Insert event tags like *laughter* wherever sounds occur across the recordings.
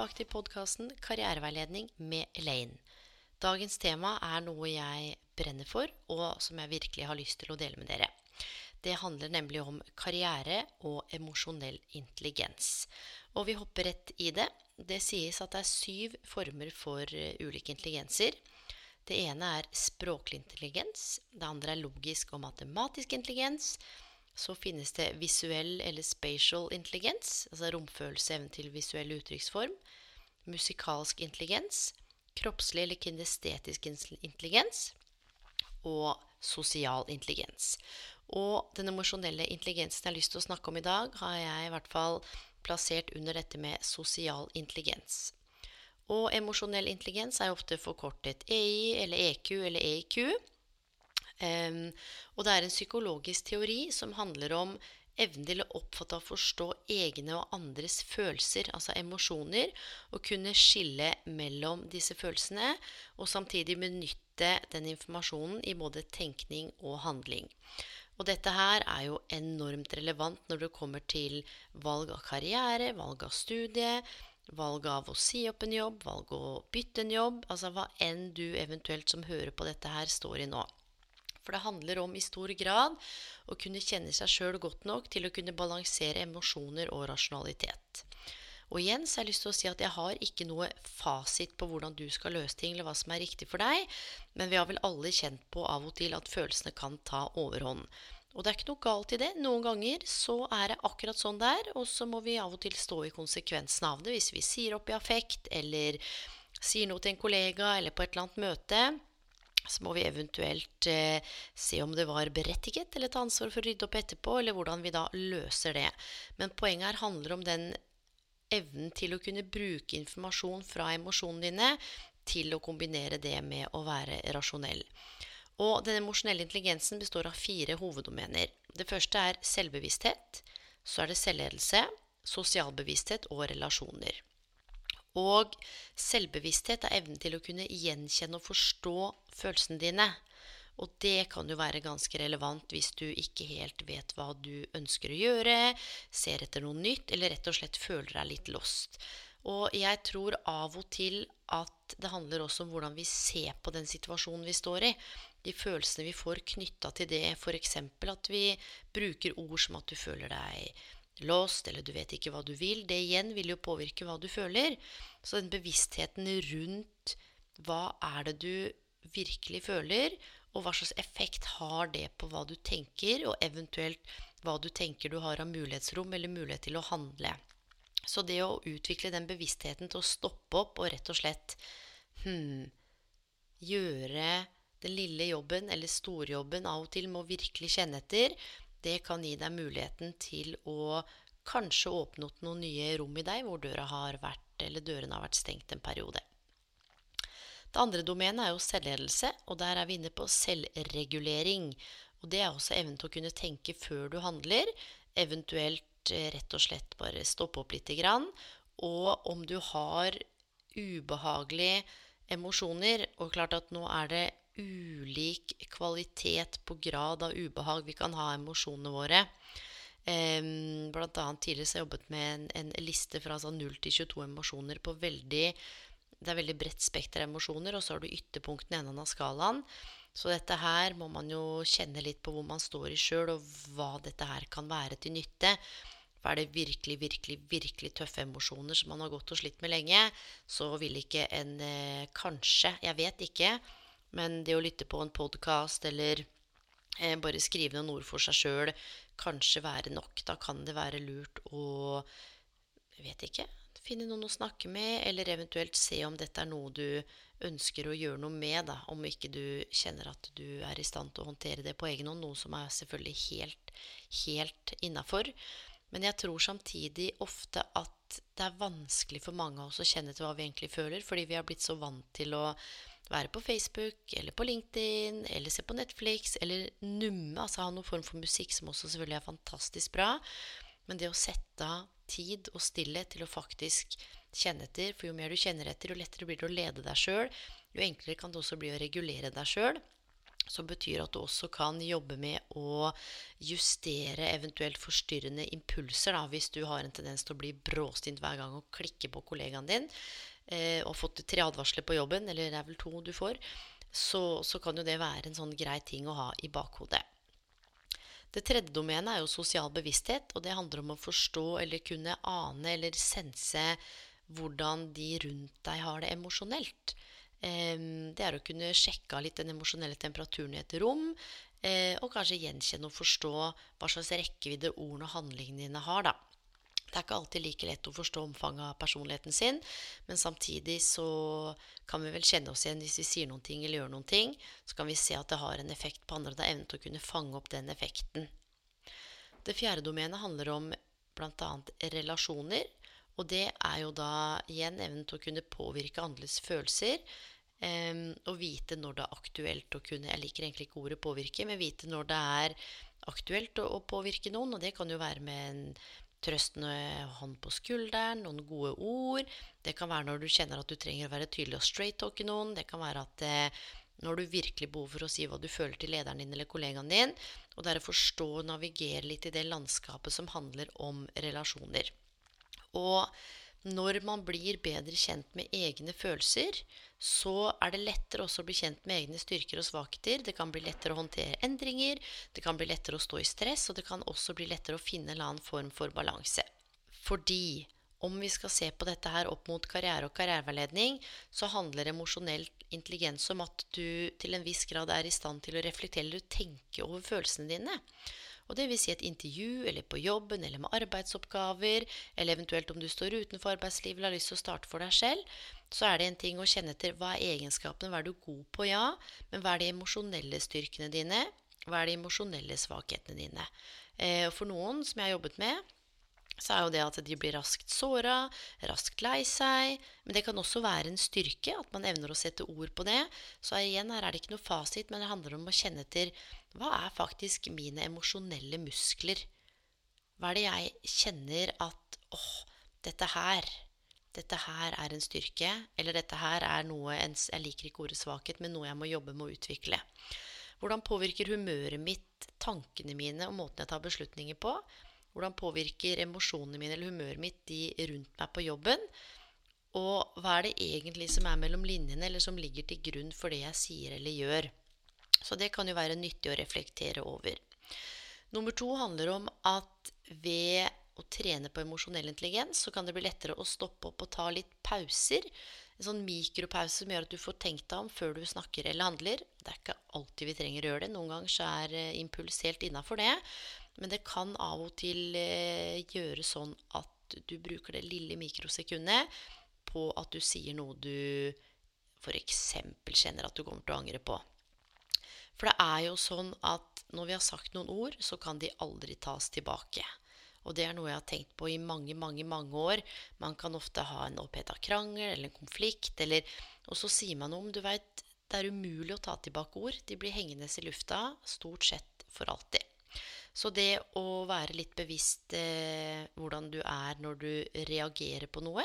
tilbake til podkasten Karriereveiledning med Elaine. Dagens tema er noe jeg brenner for, og som jeg virkelig har lyst til å dele med dere. Det handler nemlig om karriere og emosjonell intelligens. Og vi hopper rett i det. Det sies at det er syv former for eh, ulike intelligenser. Det ene er språklig intelligens. Det andre er logisk og matematisk intelligens. Så finnes det visuell eller spatial intelligens, altså romfølelse, evne til visuell uttrykksform. Musikalsk intelligens. Kroppslig eller kinestetisk intelligens. Og sosial intelligens. Og den emosjonelle intelligensen jeg har lyst til å snakke om i dag, har jeg i hvert fall plassert under dette med sosial intelligens. Og emosjonell intelligens er ofte forkortet EI eller EQ eller EIQ. Um, og det er en psykologisk teori som handler om evnen til å oppfatte og forstå egne og andres følelser, altså emosjoner, og kunne skille mellom disse følelsene, og samtidig benytte den informasjonen i både tenkning og handling. Og dette her er jo enormt relevant når det kommer til valg av karriere, valg av studie, valg av å si opp en jobb, valg å bytte en jobb, altså hva enn du eventuelt som hører på dette her, står i nå. For det handler om i stor grad å kunne kjenne seg sjøl godt nok til å kunne balansere emosjoner og rasjonalitet. Og igjen så har jeg lyst til å si at jeg har ikke noe fasit på hvordan du skal løse ting, eller hva som er riktig for deg, men vi har vel alle kjent på av og til at følelsene kan ta overhånd. Og det er ikke noe galt i det. Noen ganger så er det akkurat sånn det er, og så må vi av og til stå i konsekvensen av det hvis vi sier opp i affekt, eller sier noe til en kollega, eller på et eller annet møte så må vi eventuelt eh, se om det var berettiget, eller ta ansvar for å rydde opp etterpå, eller hvordan vi da løser det. Men poenget her handler om den evnen til å kunne bruke informasjon fra emosjonene dine til å kombinere det med å være rasjonell. Og den emosjonelle intelligensen består av fire hoveddomener. Det første er selvbevissthet. Så er det selvledelse, sosialbevissthet og relasjoner. Og selvbevissthet er evnen til å kunne gjenkjenne og forstå følelsene dine. Og det kan jo være ganske relevant hvis du ikke helt vet hva du ønsker å gjøre, ser etter noe nytt, eller rett og slett føler deg litt lost. Og jeg tror av og til at det handler også om hvordan vi ser på den situasjonen vi står i. De følelsene vi får knytta til det, f.eks. at vi bruker ord som at du føler deg lost, eller du vet ikke hva du vil, det igjen vil jo påvirke hva du føler. Så den bevisstheten rundt hva er det du virkelig føler, og hva slags effekt har det på hva du tenker, og eventuelt hva du tenker du har av mulighetsrom eller mulighet til å handle. Så det å utvikle den bevisstheten til å stoppe opp og rett og slett hmm, gjøre den lille jobben eller storjobben av og til med å virkelig kjenne etter, det kan gi deg muligheten til å kanskje åpnet noen nye rom i deg hvor døra har vært, eller dørene har vært stengt en periode. Det andre domenet er jo selvledelse, og der er vi inne på selvregulering. Og det er også evnen til å kunne tenke før du handler, eventuelt eh, rett og slett bare stoppe opp lite grann. Og om du har ubehagelige emosjoner, og klart at nå er det ulik kvalitet på grad av ubehag vi kan ha emosjonene våre. Blant annet tidligere så har jeg jobbet med en, en liste fra sånn 0 til 22 emosjoner på veldig Det er veldig bredt spekter av emosjoner, og så har du ytterpunktene i enden av skalaen. Så dette her må man jo kjenne litt på hvor man står i sjøl, og hva dette her kan være til nytte. For er det virkelig, virkelig, virkelig tøffe emosjoner som man har gått og slitt med lenge, så vil ikke en eh, Kanskje, jeg vet ikke, men det å lytte på en podkast eller bare skrive noen ord for seg sjøl kanskje være nok. Da kan det være lurt å jeg vet ikke, finne noen å snakke med, eller eventuelt se om dette er noe du ønsker å gjøre noe med, da, om ikke du kjenner at du er i stand til å håndtere det på egen hånd, noe som er selvfølgelig helt, helt innafor. Men jeg tror samtidig ofte at det er vanskelig for mange av oss å kjenne til hva vi egentlig føler, fordi vi har blitt så vant til å være på Facebook eller på LinkedIn eller se på Netflix eller numme, altså ha noen form for musikk som også selvfølgelig er fantastisk bra. Men det å sette av tid og stillhet til å faktisk kjenne etter, for jo mer du kjenner etter, jo lettere blir det å lede deg sjøl, jo enklere kan det også bli å regulere deg sjøl som betyr at du også kan jobbe med å justere eventuelt forstyrrende impulser. Da, hvis du har en tendens til å bli bråstint hver gang og klikke på kollegaen din, eh, og fått tre advarsler på jobben, eller det er vel to du får, så, så kan jo det være en sånn grei ting å ha i bakhodet. Det tredje domenet er jo sosial bevissthet, og det handler om å forstå eller kunne ane eller sense hvordan de rundt deg har det emosjonelt. Det er å kunne sjekke av litt den emosjonelle temperaturen i et rom, eh, og kanskje gjenkjenne og forstå hva slags rekkevidde ordene og handlingene dine har. da. Det er ikke alltid like lett å forstå omfanget av personligheten sin, men samtidig så kan vi vel kjenne oss igjen hvis vi sier noen ting eller gjør noen ting. Så kan vi se at det har en effekt på andre. Det er evnen til å kunne fange opp den effekten. Det fjerde domenet handler om bl.a. relasjoner. Og det er jo da igjen evnen til å kunne påvirke andres følelser. Um, og vite når det er aktuelt å kunne Jeg liker egentlig ikke ordet 'påvirke', men vite når det er aktuelt å, å påvirke noen. Og det kan jo være med en trøstende hånd på skulderen, noen gode ord. Det kan være når du kjenner at du trenger å være tydelig og straight-talke noen. Det kan være at eh, når du virkelig behov for å si hva du føler til lederen din eller kollegaen din. Og det er å forstå og navigere litt i det landskapet som handler om relasjoner. Og når man blir bedre kjent med egne følelser, så er det lettere også å bli kjent med egne styrker og svakheter. Det kan bli lettere å håndtere endringer, det kan bli lettere å stå i stress, og det kan også bli lettere å finne en eller annen form for balanse. Fordi om vi skal se på dette her opp mot karriere og karriereveiledning, så handler emosjonell intelligens om at du til en viss grad er i stand til å reflektere eller tenke over følelsene dine. Og det vil si et intervju, eller på jobben, eller med arbeidsoppgaver, eller eventuelt om du står utenfor arbeidslivet og har lyst til å starte for deg selv, så er det en ting å kjenne etter hva er egenskapene, hva er du god på, ja, men hva er de emosjonelle styrkene dine, hva er de emosjonelle svakhetene dine. Eh, for noen som jeg har jobbet med, så er jo det at de blir raskt såra, raskt lei seg. Men det kan også være en styrke at man evner å sette ord på det. Så igjen, her er det ikke noe fasit, men det handler om å kjenne etter hva er faktisk mine emosjonelle muskler? Hva er det jeg kjenner at åh, dette her dette her er en styrke, eller dette her er noe Jeg liker ikke ordet svakhet, men noe jeg må jobbe med å utvikle. Hvordan påvirker humøret mitt tankene mine og måten jeg tar beslutninger på? Hvordan påvirker emosjonene mine eller humøret mitt de rundt meg på jobben? Og hva er det egentlig som er mellom linjene, eller som ligger til grunn for det jeg sier eller gjør? Så det kan jo være nyttig å reflektere over. Nummer to handler om at ved å trene på emosjonell intelligens, så kan det bli lettere å stoppe opp og ta litt pauser. En sånn mikropause som gjør at du får tenkt deg om før du snakker eller handler. Det er ikke alltid vi trenger å gjøre det. Noen ganger så er eh, impuls helt innafor det. Men det kan av og til eh, gjøre sånn at du bruker det lille mikrosekundet på at du sier noe du f.eks. kjenner at du kommer til å angre på. For det er jo sånn at når vi har sagt noen ord, så kan de aldri tas tilbake. Og det er noe jeg har tenkt på i mange, mange mange år. Man kan ofte ha en oppheta krangel eller en konflikt, eller Og så sier man noe om Du veit, det er umulig å ta tilbake ord. De blir hengende i lufta stort sett for alltid. Så det å være litt bevisst eh, hvordan du er når du reagerer på noe,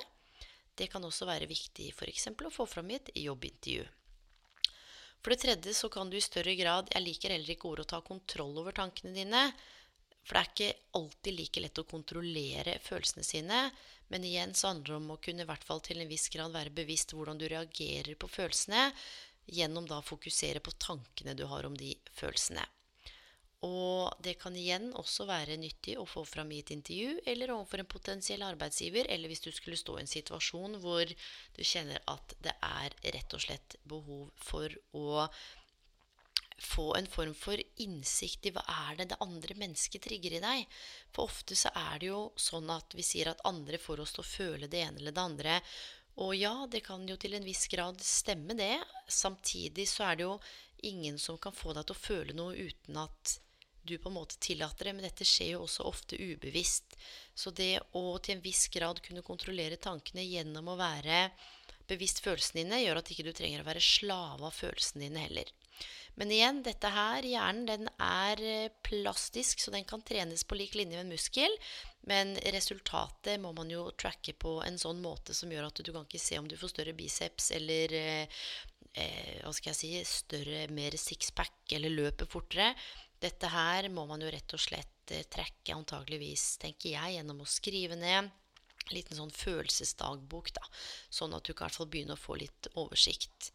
det kan også være viktig f.eks. å få fram i et jobbintervju. For det tredje så kan du i større grad Jeg liker heller ikke ordet å ta kontroll over tankene dine. For det er ikke alltid like lett å kontrollere følelsene sine. Men igjen så handler det om å kunne i hvert fall til en viss grad være bevisst hvordan du reagerer på følelsene, gjennom da å fokusere på tankene du har om de følelsene. Og det kan igjen også være nyttig å få fram i et intervju eller overfor en potensiell arbeidsgiver, eller hvis du skulle stå i en situasjon hvor du kjenner at det er rett og slett behov for å få en form for innsikt i hva er det det andre mennesket trigger i deg. For ofte så er det jo sånn at vi sier at andre får oss til å føle det ene eller det andre. Og ja, det kan jo til en viss grad stemme, det. Samtidig så er det jo ingen som kan få deg til å føle noe uten at du på en måte tillater det. Men dette skjer jo også ofte ubevisst. Så det å til en viss grad kunne kontrollere tankene gjennom å være bevisst følelsene dine, gjør at ikke du trenger å være slave av følelsene dine heller. Men igjen, dette her, hjernen den er eh, plastisk, så den kan trenes på lik linje med en muskel. Men resultatet må man jo tracke på en sånn måte som gjør at du kan ikke se om du får større biceps eller eh, eh hva skal jeg si, større, mer sixpack eller løper fortere. Dette her må man jo rett og slett eh, trekke antageligvis, tenker jeg, gjennom å skrive ned. En liten sånn følelsesdagbok, da. Sånn at du kan i hvert fall begynne å få litt oversikt.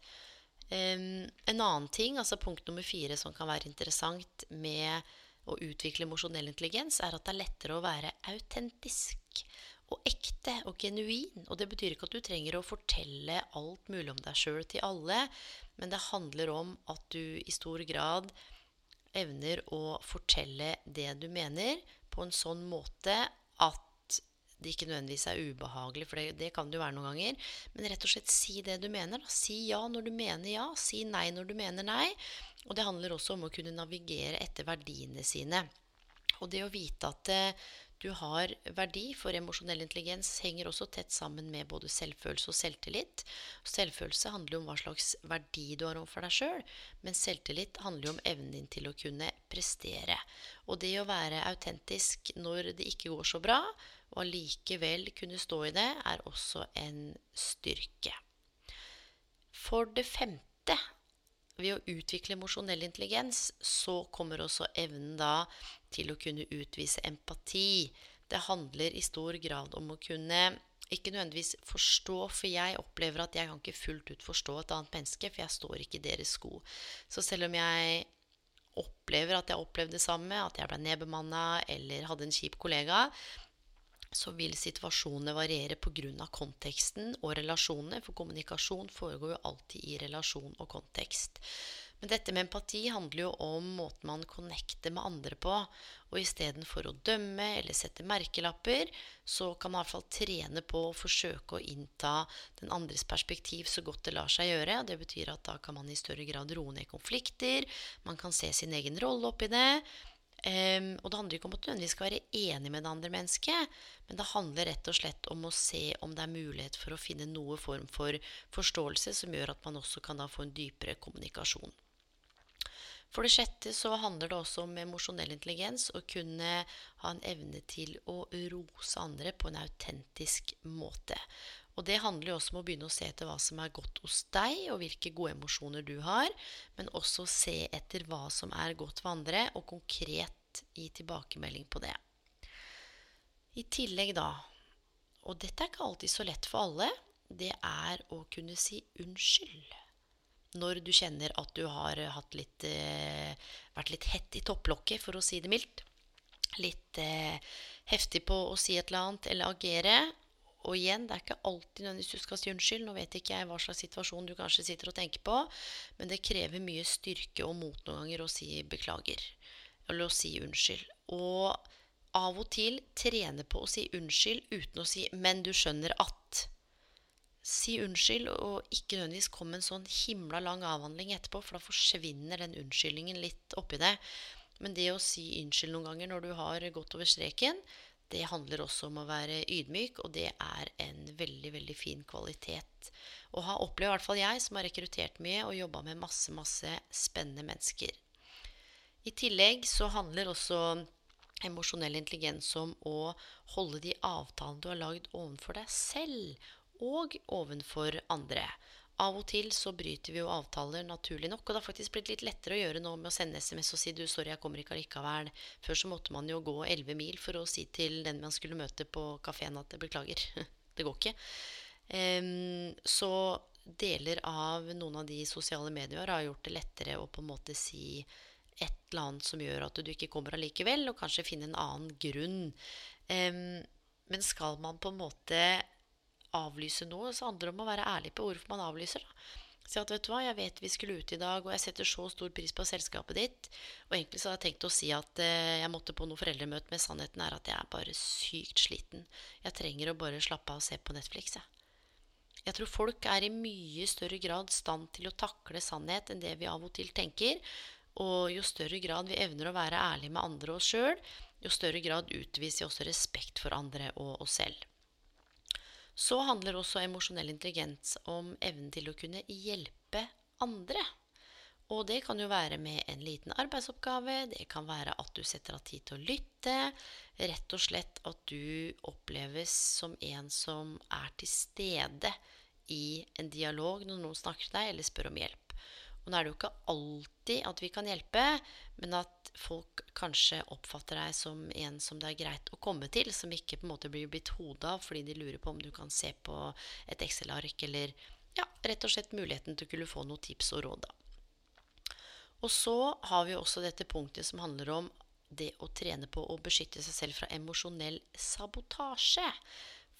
Um, en annen ting, altså punkt nummer fire som kan være interessant med å utvikle emosjonell intelligens, er at det er lettere å være autentisk og ekte og genuin. Og det betyr ikke at du trenger å fortelle alt mulig om deg sjøl til alle, men det handler om at du i stor grad evner å fortelle det du mener, på en sånn måte at det ikke nødvendigvis er ubehagelig, for det, det, kan det jo være noen ganger. Men rett og slett si det du mener. Da. Si ja når du mener ja. Si nei når du mener nei. Og det handler også om å kunne navigere etter verdiene sine. Og det å vite at eh, du har verdi, for emosjonell intelligens henger også tett sammen med både selvfølelse og selvtillit. Selvfølelse handler om hva slags verdi du har overfor deg sjøl, men selvtillit handler om evnen din til å kunne prestere. Og det å være autentisk når det ikke går så bra, og allikevel kunne stå i det, er også en styrke. For det femte, ved å utvikle emosjonell intelligens, så kommer også evnen da til å kunne utvise empati. Det handler i stor grad om å kunne ikke nødvendigvis forstå, for jeg opplever at jeg kan ikke fullt ut forstå et annet menneske, for jeg står ikke i deres sko. Så selv om jeg opplever at jeg opplevde det samme, at jeg ble nedbemanna eller hadde en kjip kollega, så vil situasjonene variere pga. konteksten og relasjonene. For kommunikasjon foregår jo alltid i relasjon og kontekst. Men dette med empati handler jo om måten man connecter med andre på. Og istedenfor å dømme eller sette merkelapper, så kan man i hvert fall trene på å forsøke å innta den andres perspektiv så godt det lar seg gjøre. Det betyr at da kan man i større grad roe ned konflikter. Man kan se sin egen rolle oppi det. Um, og det handler ikke om at du nødvendigvis skal være enig med det andre mennesket, men det handler rett og slett om å se om det er mulighet for å finne noe form for forståelse som gjør at man også kan da få en dypere kommunikasjon. For det sjette så handler det også om emosjonell intelligens. Å kunne ha en evne til å rose andre på en autentisk måte. Og det handler jo også om å begynne å se etter hva som er godt hos deg, og hvilke gode emosjoner du har. Men også se etter hva som er godt for andre, og konkret gi tilbakemelding på det. I tillegg, da, og dette er ikke alltid så lett for alle, det er å kunne si unnskyld. Når du kjenner at du har litt, eh, vært litt hett i topplokket, for å si det mildt. Litt eh, heftig på å si et eller annet eller agere. Og igjen, det er ikke alltid nødvendigvis du skal si unnskyld. Nå vet ikke jeg hva slags situasjon du kanskje sitter og tenker på, men det krever mye styrke og mot noen ganger å si beklager. Eller å si unnskyld. Og av og til trene på å si unnskyld uten å si 'men du skjønner at'. Si unnskyld, og ikke nødvendigvis kom en sånn himla lang avhandling etterpå, for da forsvinner den unnskyldningen litt oppi det. Men det å si unnskyld noen ganger når du har gått over streken, det handler også om å være ydmyk, og det er en veldig, veldig fin kvalitet. å ha opplevd, i hvert fall jeg, som har rekruttert mye og jobba med masse, masse spennende mennesker. I tillegg så handler også emosjonell intelligens om å holde de avtalene du har lagd ovenfor deg selv og ovenfor andre. Av og til så bryter vi jo avtaler naturlig nok. Og det har faktisk blitt litt lettere å gjøre nå med å sende SMS og si du, sorry, jeg kommer ikke allikevel. Før så måtte man jo gå 11 mil for å si til den man skulle møte på kafeen at beklager, *laughs* det går ikke. Um, så deler av noen av de sosiale medier har gjort det lettere å på en måte si et eller annet som gjør at du ikke kommer allikevel, og kanskje finne en annen grunn. Um, men skal man på en måte avlyse noe, så handler det om å være ærlig på hvorfor man avlyser. Da. Si at vet du hva, jeg vet vi skulle ut i dag, og jeg setter så stor pris på selskapet ditt. Og egentlig så hadde jeg tenkt å si at eh, jeg måtte på noe foreldremøte, men sannheten er at jeg er bare sykt sliten. Jeg trenger å bare slappe av og se på Netflix, jeg. Jeg tror folk er i mye større grad stand til å takle sannhet enn det vi av og til tenker. Og jo større grad vi evner å være ærlige med andre og oss sjøl, jo større grad utviser vi også respekt for andre og oss selv. Så handler også emosjonell intelligens om evnen til å kunne hjelpe andre. Og det kan jo være med en liten arbeidsoppgave, det kan være at du setter av tid til å lytte. Rett og slett at du oppleves som en som er til stede i en dialog når noen snakker til deg eller spør om hjelp. Og nå er det jo ikke alltid at vi kan hjelpe, men at folk kanskje oppfatter deg som en som det er greit å komme til, som ikke på en måte blir blitt hodet av fordi de lurer på om du kan se på et Excel-ark, eller ja, rett og slett muligheten til å kunne få noen tips og råd. Og så har vi også dette punktet som handler om det å trene på å beskytte seg selv fra emosjonell sabotasje.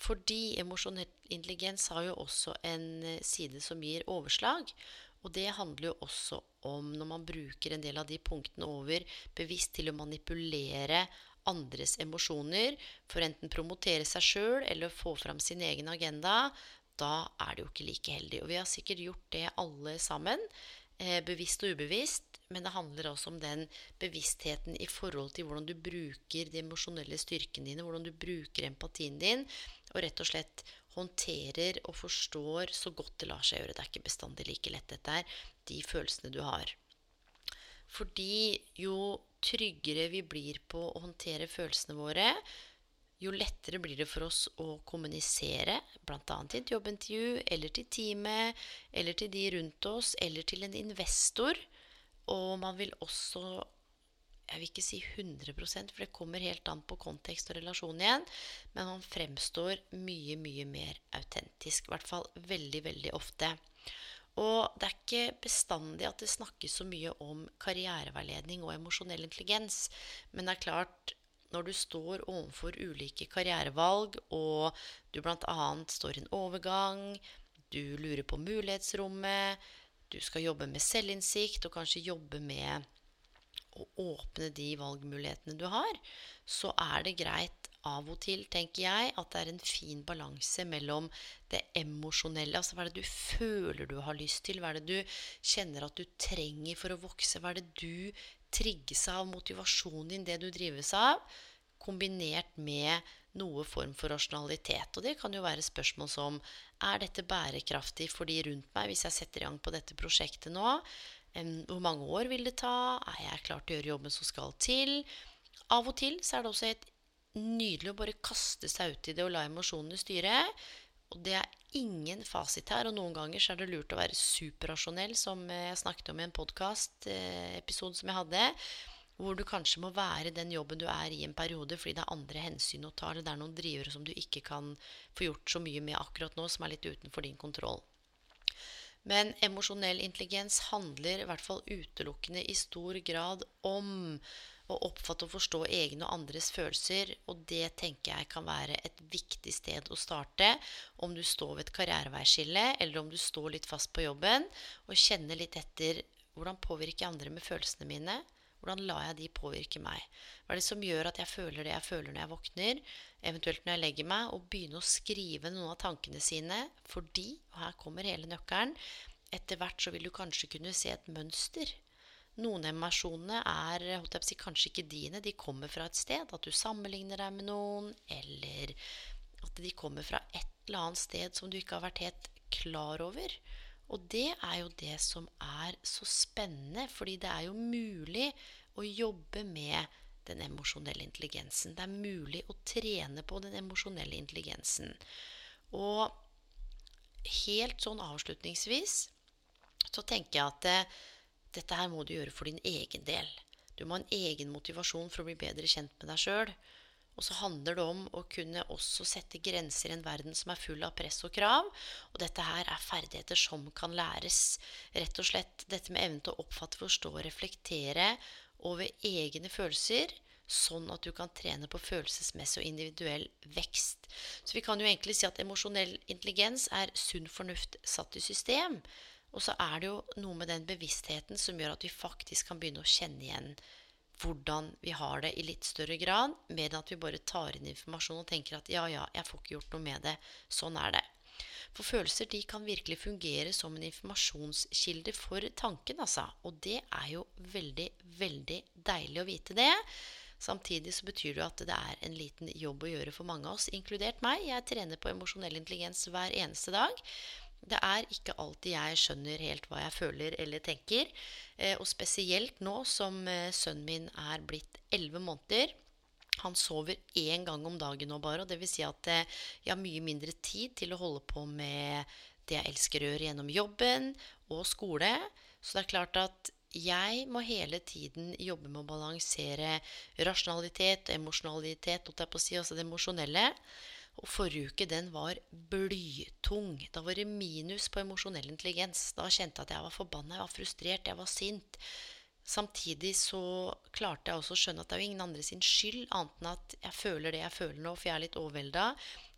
Fordi emosjonell intelligens har jo også en side som gir overslag. Og det handler jo også om når man bruker en del av de punktene over bevisst til å manipulere andres emosjoner for enten promotere seg sjøl eller få fram sin egen agenda, da er det jo ikke like heldig. Og vi har sikkert gjort det alle sammen, eh, bevisst og ubevisst. Men det handler også om den bevisstheten i forhold til hvordan du bruker de emosjonelle styrkene dine, hvordan du bruker empatien din, og rett og slett håndterer og forstår så godt det lar seg gjøre. Det er ikke bestandig like lett, dette her. De følelsene du har. Fordi jo tryggere vi blir på å håndtere følelsene våre, jo lettere blir det for oss å kommunisere, bl.a. til et jobbintervju, eller til teamet, eller til de rundt oss, eller til en investor. Og man vil også jeg vil ikke si 100% for det kommer helt an på kontekst og relasjon igjen. Men han fremstår mye, mye mer autentisk. I hvert fall veldig, veldig ofte. Og det er ikke bestandig at det snakkes så mye om karriereveiledning og emosjonell intelligens. Men det er klart, når du står overfor ulike karrierevalg, og du bl.a. står i en overgang, du lurer på mulighetsrommet, du skal jobbe med selvinnsikt og kanskje jobbe med å åpne de valgmulighetene du har, så er det greit av og til, tenker jeg, at det er en fin balanse mellom det emosjonelle Altså hva er det du føler du har lyst til? Hva er det du kjenner at du trenger for å vokse? Hva er det du trigges av? Motivasjonen din, det du drives av? Kombinert med noe form for rasjonalitet. Og det kan jo være spørsmål som er dette bærekraftig for de rundt meg hvis jeg setter i gang på dette prosjektet nå? Hvor mange år vil det ta? Er jeg klar til å gjøre jobben som skal til? Av og til så er det også helt nydelig å bare kaste seg ut i det og la emosjonene styre. Og det er ingen fasit her. Og noen ganger så er det lurt å være superrasjonell, som jeg snakket om i en podkast-episode som jeg hadde. Hvor du kanskje må være den jobben du er i en periode fordi det er andre hensyn å ta, eller det er noen drivere som du ikke kan få gjort så mye med akkurat nå, som er litt utenfor din kontroll. Men emosjonell intelligens handler i hvert fall utelukkende i stor grad om å oppfatte og forstå egne og andres følelser. Og det tenker jeg kan være et viktig sted å starte om du står ved et karriereveiskille, eller om du står litt fast på jobben og kjenner litt etter hvordan påvirker jeg andre med følelsene mine. Hvordan lar jeg de påvirke meg? Hva er det som gjør at jeg føler det jeg føler når jeg våkner, eventuelt når jeg legger meg, og begynne å skrive noen av tankene sine fordi, og her kommer hele nøkkelen, etter hvert så vil du kanskje kunne se et mønster. Noen emosjonene er si, kanskje ikke dine. De kommer fra et sted. At du sammenligner deg med noen. Eller at de kommer fra et eller annet sted som du ikke har vært helt klar over. Og det er jo det som er så spennende, fordi det er jo mulig å jobbe med den emosjonelle intelligensen. Det er mulig å trene på den emosjonelle intelligensen. Og helt sånn avslutningsvis så tenker jeg at det, eh, dette her må du gjøre for din egen del. Du må ha en egen motivasjon for å bli bedre kjent med deg sjøl. Og så handler det om å kunne også sette grenser i en verden som er full av press og krav. Og dette her er ferdigheter som kan læres. Rett og slett dette med evnen til å oppfatte, forstå og reflektere over egne følelser. Sånn at du kan trene på følelsesmessig og individuell vekst. Så vi kan jo egentlig si at emosjonell intelligens er sunn fornuft satt i system. Og så er det jo noe med den bevisstheten som gjør at vi faktisk kan begynne å kjenne igjen hvordan vi har det i litt større grad, med at vi bare tar inn informasjon og tenker at ja, ja, jeg får ikke gjort noe med det. Sånn er det. For følelser de kan virkelig fungere som en informasjonskilde for tanken, altså. Og det er jo veldig, veldig deilig å vite det. Samtidig så betyr det at det er en liten jobb å gjøre for mange av oss, inkludert meg. Jeg trener på emosjonell intelligens hver eneste dag. Det er ikke alltid jeg skjønner helt hva jeg føler eller tenker. Eh, og spesielt nå som eh, sønnen min er blitt elleve måneder. Han sover én gang om dagen nå bare, og det vil si at eh, jeg har mye mindre tid til å holde på med det jeg elsker å gjøre gjennom jobben og skole. Så det er klart at jeg må hele tiden jobbe med å balansere rasjonalitet og emosjonalitet, si, altså det emosjonelle. Og forrige uke den var blytung. Da var det minus på emosjonell intelligens. Da kjente jeg at jeg var forbanna, jeg var frustrert, jeg var sint. Samtidig så klarte jeg også å skjønne at det er jo ingen andre sin skyld, annet enn at jeg føler det jeg føler nå, for jeg er litt overvelda.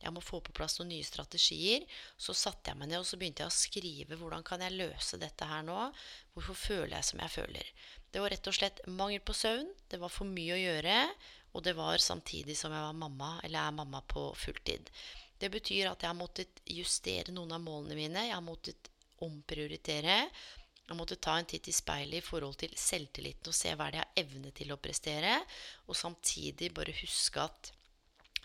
Jeg må få på plass noen nye strategier. Så satte jeg meg ned og så begynte jeg å skrive hvordan kan jeg løse dette her nå. Hvorfor føler jeg som jeg føler? Det var rett og slett mangel på søvn. Det var for mye å gjøre. Og det var samtidig som jeg var mamma, eller er mamma på fulltid. Det betyr at jeg har måttet justere noen av målene mine. Jeg har måttet omprioritere. Jeg måtte ta en titt i speilet i forhold til selvtilliten og se hva det jeg har evne til å prestere, og samtidig bare huske at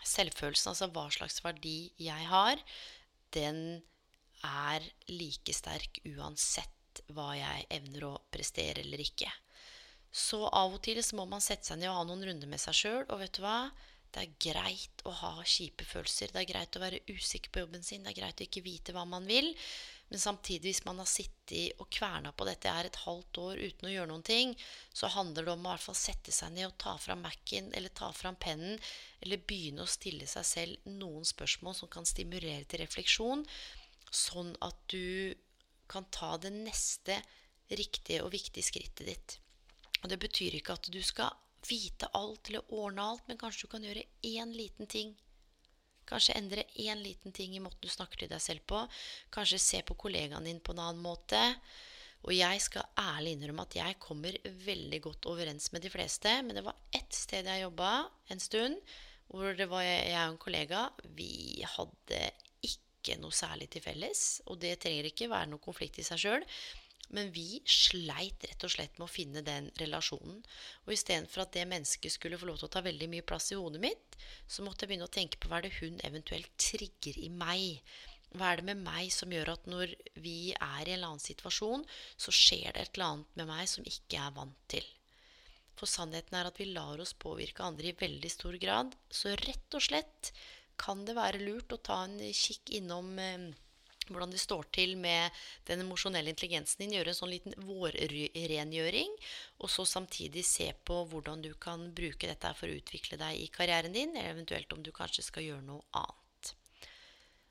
selvfølelsen, altså hva slags verdi jeg har, den er like sterk uansett hva jeg evner å prestere eller ikke. Så av og til så må man sette seg ned og ha noen runder med seg sjøl, og vet du hva? Det er greit å ha kjipe følelser. Det er greit å være usikker på jobben sin. Det er greit å ikke vite hva man vil. Men samtidig, hvis man har sittet og kverna på dette her et halvt år uten å gjøre noen ting, så handler det om å hvert fall sette seg ned og ta fram Mac-en eller ta fram pennen, eller begynne å stille seg selv noen spørsmål som kan stimulere til refleksjon, sånn at du kan ta det neste riktige og viktige skrittet ditt. Og det betyr ikke at du skal vite alt eller ordne alt, men kanskje du kan gjøre én liten ting Kanskje endre én liten ting i måten du snakker til deg selv på. Kanskje se på kollegaen din på en annen måte. Og jeg skal ærlig innrømme at jeg kommer veldig godt overens med de fleste. Men det var ett sted jeg jobba en stund, hvor det var jeg og en kollega. Vi hadde ikke noe særlig til felles. Og det trenger ikke være noe konflikt i seg sjøl. Men vi sleit rett og slett med å finne den relasjonen. Og istedenfor at det mennesket skulle få lov til å ta veldig mye plass i hodet mitt, så måtte jeg begynne å tenke på hva er det hun eventuelt trigger i meg. Hva er det med meg som gjør at når vi er i en eller annen situasjon, så skjer det et eller annet med meg som ikke er vant til? For sannheten er at vi lar oss påvirke andre i veldig stor grad. Så rett og slett kan det være lurt å ta en kikk innom eh, hvordan det står til med den emosjonelle intelligensen din. Gjøre en sånn liten vårrengjøring. Og så samtidig se på hvordan du kan bruke dette for å utvikle deg i karrieren din, eller eventuelt om du kanskje skal gjøre noe annet.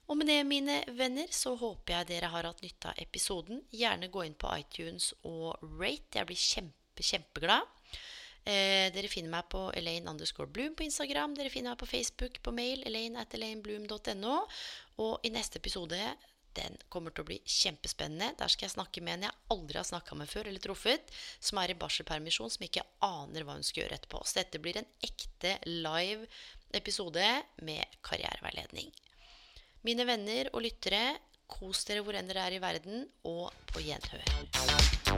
Og med det, mine venner, så håper jeg dere har hatt nytte av episoden. Gjerne gå inn på iTunes og rate. Jeg blir kjempe, kjempeglad. Eh, dere finner meg på Elaine underscore Bloom på Instagram. Dere finner meg på Facebook, på mail, elaine at elainebloom.no. Og i neste episode den kommer til å bli kjempespennende. Der skal jeg snakke med en jeg aldri har snakka med før eller truffet, som er i barselpermisjon, som ikke aner hva hun skal gjøre etterpå. Så dette blir en ekte live episode med karriereveiledning. Mine venner og lyttere, kos dere hvor enn dere er i verden, og på gjenhør.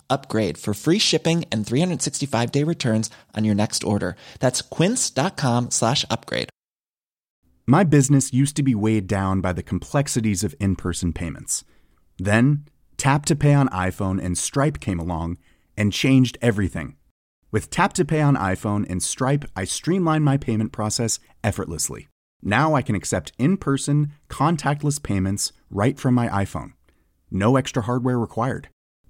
upgrade for free shipping and 365 day returns on your next order. That's quince.com slash upgrade. My business used to be weighed down by the complexities of in person payments. Then, Tap to Pay on iPhone and Stripe came along and changed everything. With Tap to Pay on iPhone and Stripe, I streamline my payment process effortlessly. Now I can accept in person, contactless payments right from my iPhone. No extra hardware required.